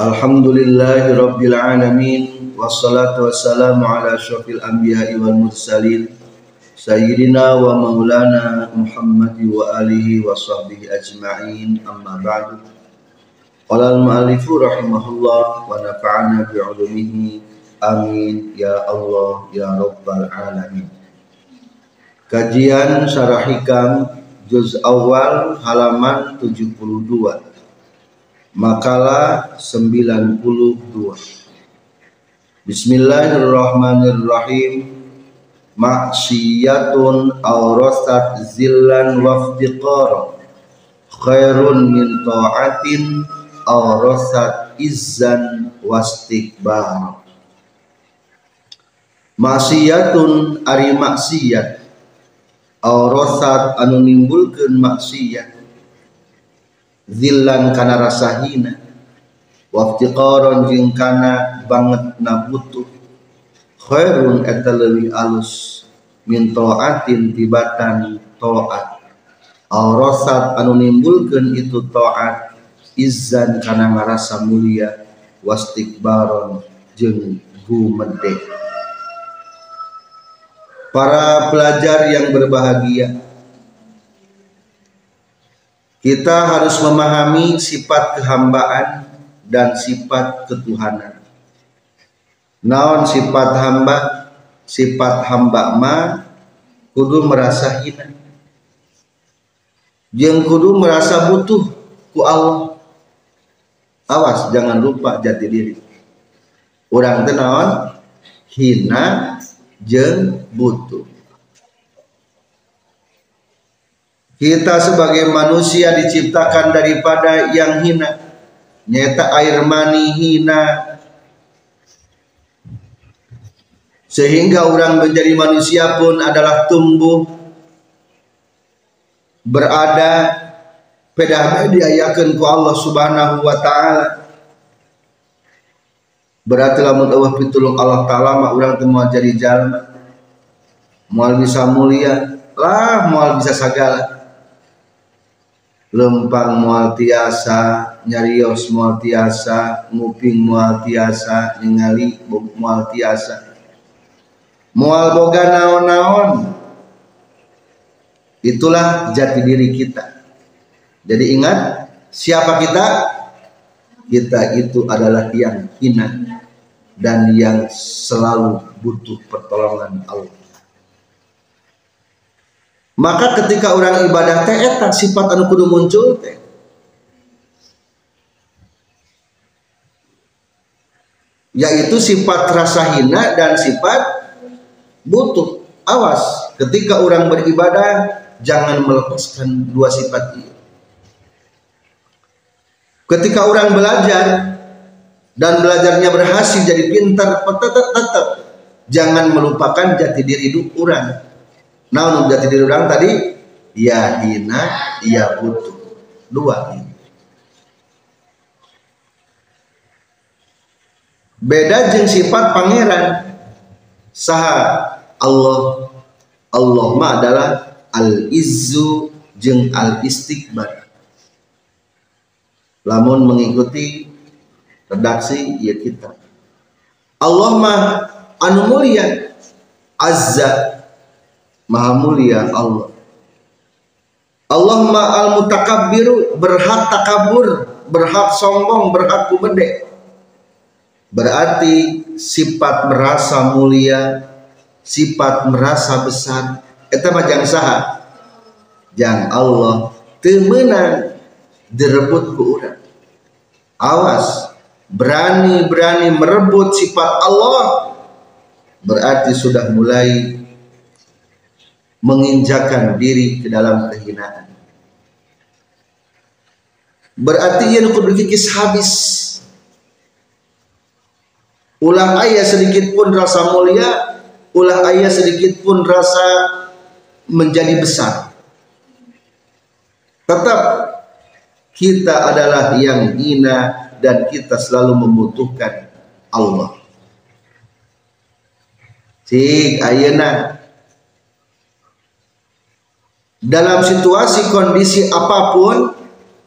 Alhamdulillahi rabbil alamin. Wassalatu wassalamu ala asyrafil anbiya'i wal mursalin. Sayyidina wa maulana Muhammad wa alihi wa sahbihi ajma'in. Amma ba'du. Qala al-mu'allifu rahimahullah wa nafa'ana bi 'ulumihi amin. Ya Allah ya rabbal alamin. Kajian Syarah Hikam Juz Awal halaman 72 Makalah 92 Bismillahirrahmanirrahim. Maksiyatun awrasat zillan waftiqara Khairun min ta'atin awrasat izzan wastikbar Maksiyatun ari maksiyat aurosat anu nimbulkeun maksiat. Zillan kana rasa hina. Waftiqaron jeung kana banget na butuh khairun eta leuwih alus min taatin tibatan taat. Aurosat anu nimbulkeun itu taat izzan kana ngarasa mulia wastikbaron jeung gumedhe para pelajar yang berbahagia. Kita harus memahami sifat kehambaan dan sifat ketuhanan. Naon sifat hamba? Sifat hamba ma kudu merasa hina. Jeung kudu merasa butuh ku Allah. Awas jangan lupa jati diri. Orang tenawan hina jeng butuh. Kita sebagai manusia diciptakan daripada yang hina. Nyata air mani hina. Sehingga orang menjadi manusia pun adalah tumbuh berada pedah diayakan ku Allah Subhanahu wa taala berarti lamun Allah pitulung Allah taala mah urang teu moal jadi jalma moal bisa mulia lah moal bisa sagala. Lempang moal tiasa nyarios moal tiasa nguping moal tiasa ningali moal tiasa. Moal boga naon-naon. Itulah jati diri kita. Jadi ingat siapa kita? Kita itu adalah yang hina dan yang selalu butuh pertolongan Allah. Maka ketika orang ibadah teh eta sifat anu kudu muncul teh. Yaitu sifat rasa hina dan sifat butuh. Awas, ketika orang beribadah jangan melepaskan dua sifat itu. Ketika orang belajar dan belajarnya berhasil jadi pintar tetap tetap. Jangan melupakan jati diri orang. Nah jati diri orang tadi ya hina ya butuh dua. Ini beda jeng sifat pangeran. Saha Allah Allah ma adalah al izzu jeng al istiqbar lamun mengikuti redaksi ya kita. Allah mah anu mulia azza maha mulia Allah. Allah mah al mutakabbiru berhak takabur berhak sombong berhak kumede berarti sifat merasa mulia sifat merasa besar. Eta mah jang saha? Jang Allah temenan direbut ku urang. Awas berani-berani merebut sifat Allah berarti sudah mulai menginjakan diri ke dalam kehinaan. Berarti ia dikikis habis. Ulah ayah sedikit pun rasa mulia ulah ayah sedikit pun rasa menjadi besar. Tetap kita adalah yang hina dan kita selalu membutuhkan Allah. Cik ayana dalam situasi kondisi apa pun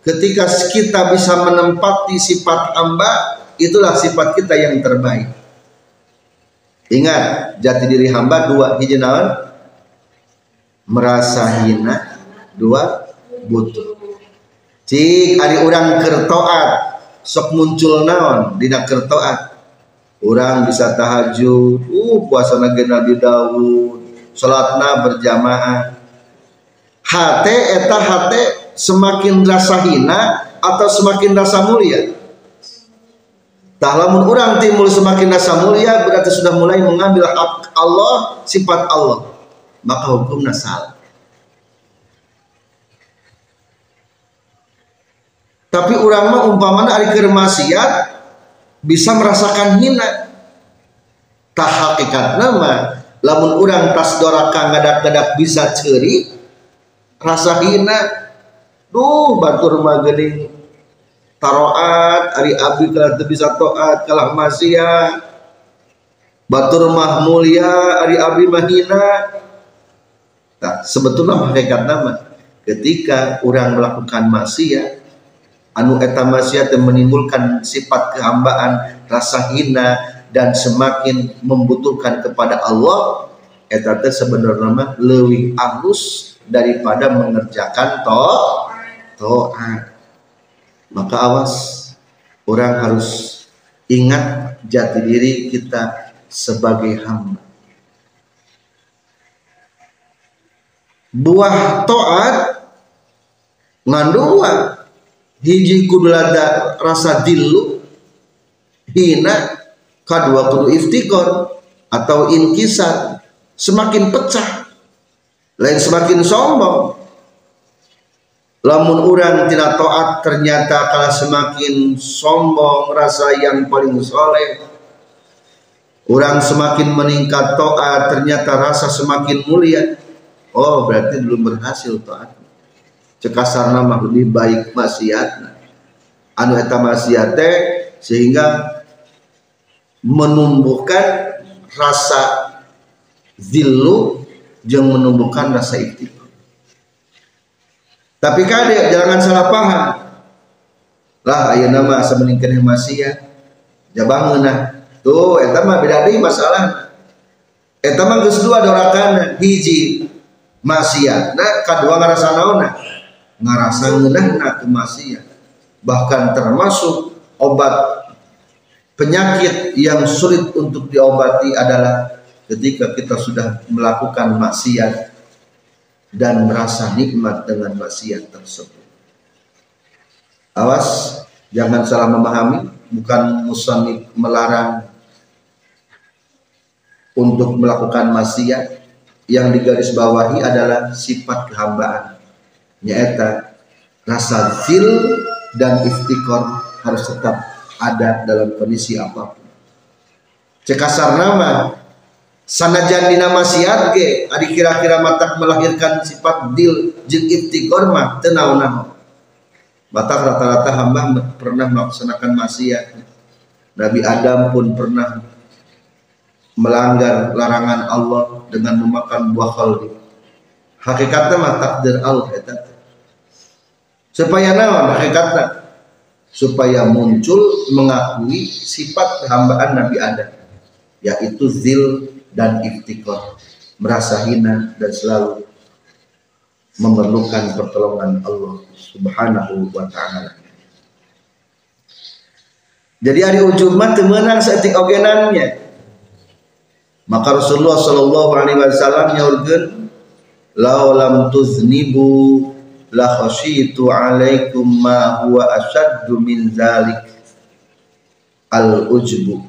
ketika kita bisa menempati sifat hamba itulah sifat kita yang terbaik. Ingat jati diri hamba dua hiji merasa hina dua butuh. Cik ari orang kertoat sok muncul naon? Dina kertoat orang bisa tahajud. Uh puasa nabi Nabi Daud. Salatna berjamaah. Hate eta hate semakin rasa hina atau semakin rasa mulia? Tak lamun orang timbul semakin rasa mulia berarti sudah mulai mengambil hak Allah sifat Allah. Maka hukumnya salah tapi orang mah umpamana ari keur maksiat bisa merasakan hina. Tak hakikat nama lamun orang tas doraka ngadak-ngadak bisa ceri rasa hina. Duh batur mah geuning taroat ari abdi kalah bisa toat kalah maksiat. Batur mah mulia ari abdi mah hina. Tak sebetulnya hakikat nama ketika orang melakukan maksiat anu eta maksiat yang menimbulkan sifat kehambaan rasa hina dan semakin membutuhkan kepada Allah eta teh sebenarnya lebih halus daripada mengerjakan to to'at. Maka awas orang harus ingat jati diri kita sebagai hamba. Buah to'at ngandua hiji kudu lada rasa dilu hina kedua kudu iftikor atau inkisar semakin pecah lain semakin sombong. Lamun orang tidak taat ternyata kalah semakin sombong rasa yang paling soleh. Orang semakin meningkat taat ternyata rasa semakin mulia. Oh berarti belum berhasil taat cekasar nama lebih baik maksiat. Anu eta maksiat sehingga menumbuhkan rasa zillu yang menumbuhkan rasa iktikaf tapi kade jangan salah paham. Lah ayah nama asa meningkatkan maksiat. Jabang nah tuh eta mah beda deui masalah. Eta mah geus dorakan hiji maksiat nah kadua ngarasa naonna ngarasa ngeunahna kemaksiat bahkan termasuk obat penyakit yang sulit untuk diobati adalah ketika kita sudah melakukan maksiat dan merasa nikmat dengan maksiat tersebut. Awas, jangan salah memahami, bukan musannif melarang untuk melakukan maksiat. Yang digarisbawahi adalah sifat kehambaan nyata rasa zil dan iftikor harus tetap ada dalam kondisi apa pun. Cekasar nama. Sanajan dina maksiat ge adi kira-kira matak melahirkan sifat dil jeung iftikor mah teu naon matak rata-rata hamba pernah melaksanakan maksiat. Nabi Adam pun pernah melanggar larangan Allah dengan memakan buah khaldi hakikatnya mah takdir Allah eta supaya naon hakikatnya supaya muncul mengakui sifat kehambaan Nabi Adam yaitu zil dan iftikor merasa hina dan selalu memerlukan pertolongan Allah Subhanahu wa taala. Jadi hari ujung mah temenang seetik ogenannya. Maka Rasulullah sallallahu alaihi wasallam nyaurkeun laulam tuznibu la khasyitu alaikum ma huwa asyaddu min zalik. Al ujbu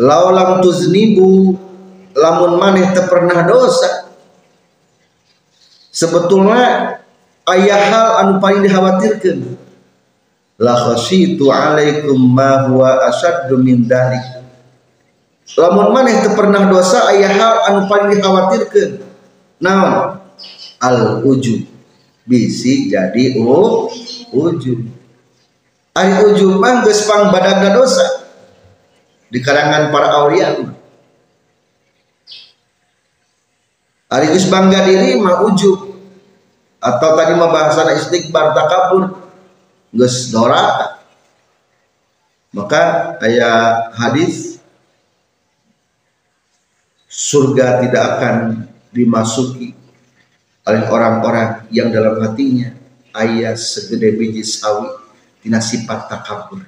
laulam tuznibu lamun maneh teu pernah dosa. Sebetulnya ayah hal anu paling dikhawatirkan la khasyitu alaikum ma huwa asaddu min dalik lamun maneh teu pernah dosa ayah hal anu paling dikhawatirkan naon? Al ujub bisi jadi oh ujub ari ujub mah geus pang badagna dosa. Di kalangan para aulia Ari geus bangga diri mah ujub atau tadi mah bahasa istighbar takabur. Geus doraka maka ayat hadis surga tidak akan dimasuki oleh orang-orang yang dalam hatinya. Ayat segede biji sawi tina sifat takabur.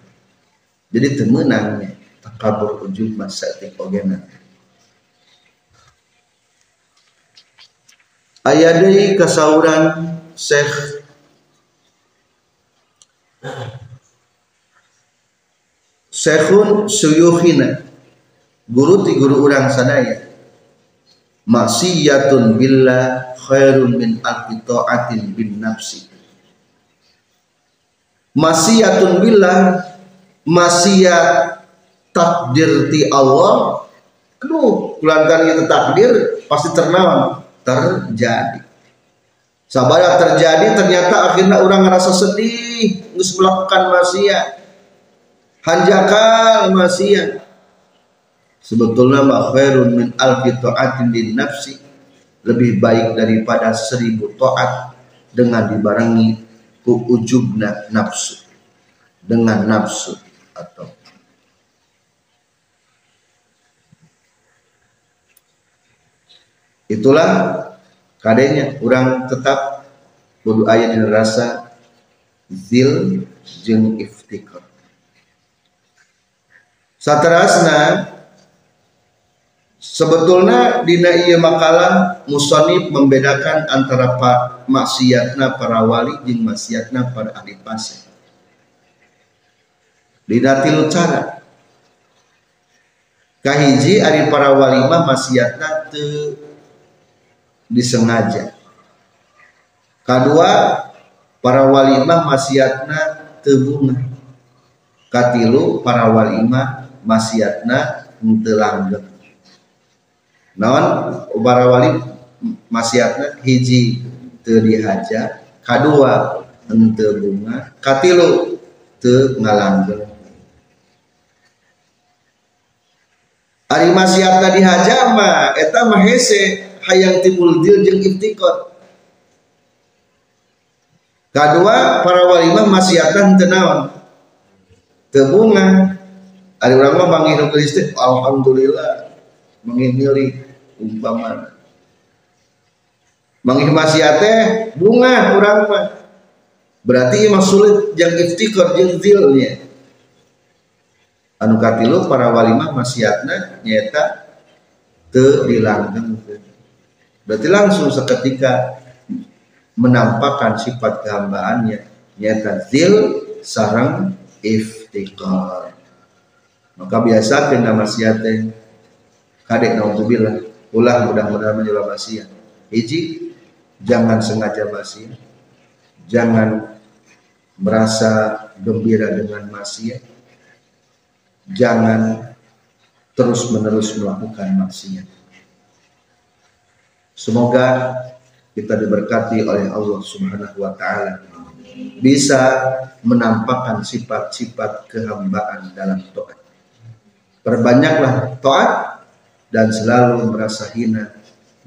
Jadi temenangnya takabur ujub masa tikogena ayat dari kesauran Syekh Syekhun suyuhina. Guru ti guru urang sadaya maksiyatun billah khairun min alfi ta'atin bin nafsi. Maksiyatun billah maksiat takdir ti Allah aduh kulantan itu takdir pasti ternawan terjadi. Sabara terjadi ternyata akhirnya orang ngerasa sedih ngus melakukan maksiat. Hanjakal maksiat sebetulnya khairun min alfi ta'atin din nafsi. Lebih baik daripada seribu taat dengan dibarengi ku ujubna nafsu. Dengan nafsu atau itulah kadenya orang tetap kudu ayat dan rasa zil jeng iftikar. Saterasna sebetulnya dina iya makalah musonib membedakan antara pak maksiatna para wali jeng maksiatna para ahli pasir. Dina tilu cara kahiji ari para wali mah maksiatna teu disengaja. Kedua para walimah maksiatna tebunga katilu para walimah maksiatna telanggeng naon para wali maksiatna hiji teu dihaja kadua henteu bunga katilu teu ngalanggeng Ari maksiatna dihaja mah eta mah hayang timbul dil jeung iftikot kedua para walimah maksiatan tenawan tebunga ada orang mah listrik alhamdulillah mengimili umpama mangih maksiate bunga orang mah berarti emang sulit yang iftikor jeung zilnya anu katilu para walimah maksiatna nyata teu dilanggeng Berarti langsung seketika menampakkan sifat kehambaannya nyata zil sarang iftikar maka biasa kena maksiate kadek naudzubillah. Ulah mudah-mudahan menjelaskan maksiat hiji jangan sengaja maksiat jangan merasa gembira dengan maksiat. Jangan terus menerus melakukan maksiat. Semoga kita diberkati oleh Allah Subhanahu wa taala. Bisa menampakkan sifat-sifat kehambaan dalam taat. Perbanyaklah taat dan selalu merasa hina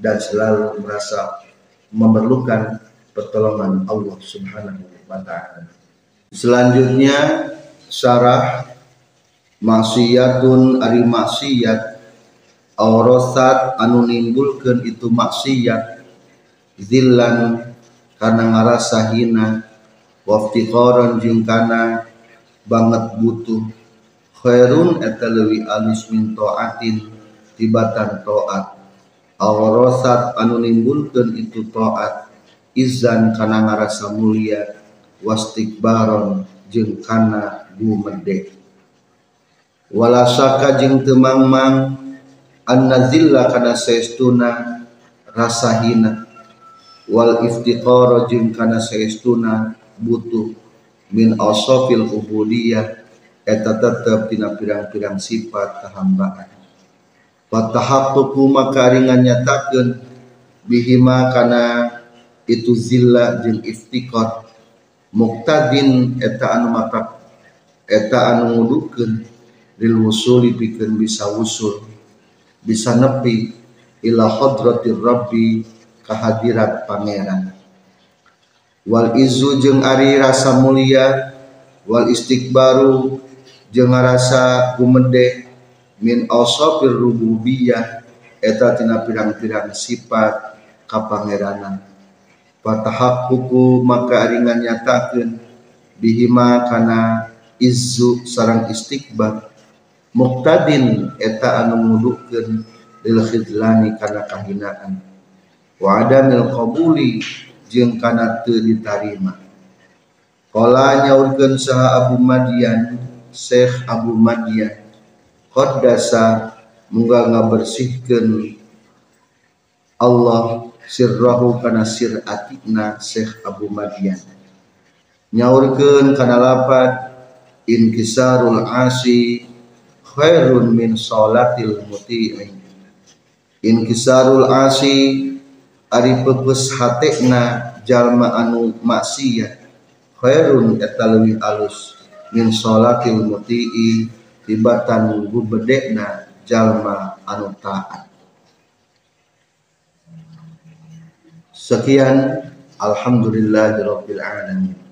dan selalu merasa memerlukan pertolongan Allah Subhanahu wa taala. Selanjutnya syarah maksiatun ari maksiat. Aurosat anu nimbulkan itu maksiat. Zillan karena ngarasa hina. Waftiqaran jeung kana banget butuh. Khairun eta leuwih alus min taatin tibatan taat aurosat anu nimbulkan itu taat izan kana ngarasa mulia. Wastikbaron jeung kana gumede wala saka jeung teu mangmang. An nazilla kana saestuna rasa hina wal iftiqara jeung kana saestuna butuh. Min asafil ubudiyah. Eta tetep tina pirang-pirang sifat kehambaan fatahaqququ maka ringan nyatakeun bihima kana itu zilla jeung iftiqar muktadin eta anu mata eta anu ngudukeun lil wusuli pikeun bisa wusul bisa nepi ila hadratir rabbi kehadirat pangeran wal izu jeung ari rasa mulia wal istighbaru jeung rasa gumede min ausafir rububiyah eta tina pirang-pirang sifat kapangeranan. Fatahaqququ maka ringan nyatakeun. Bihima kana izzu sarang istighbar muqtadin eta anu ngudukeun lil khidlani kana kahinaan. Wa adamil qabuli jeung kana teu ditarima. Kala nyaurkeun saha Abu Madian Syekh Abu Madian qaddasa muga ngabersihkeun Allah sirrahu kana sir atikna Syekh Abu Madian. Nyaurkeun kana lapad inkisarul asi khairun min salatil muti'i. Inkisarul asi ari pepes hatena jalma anu maksiat. Khairun eta alus min sholatil muti'i tibatan gubedekna jalma anu taat. Sekian alhamdulillahirabbil alamin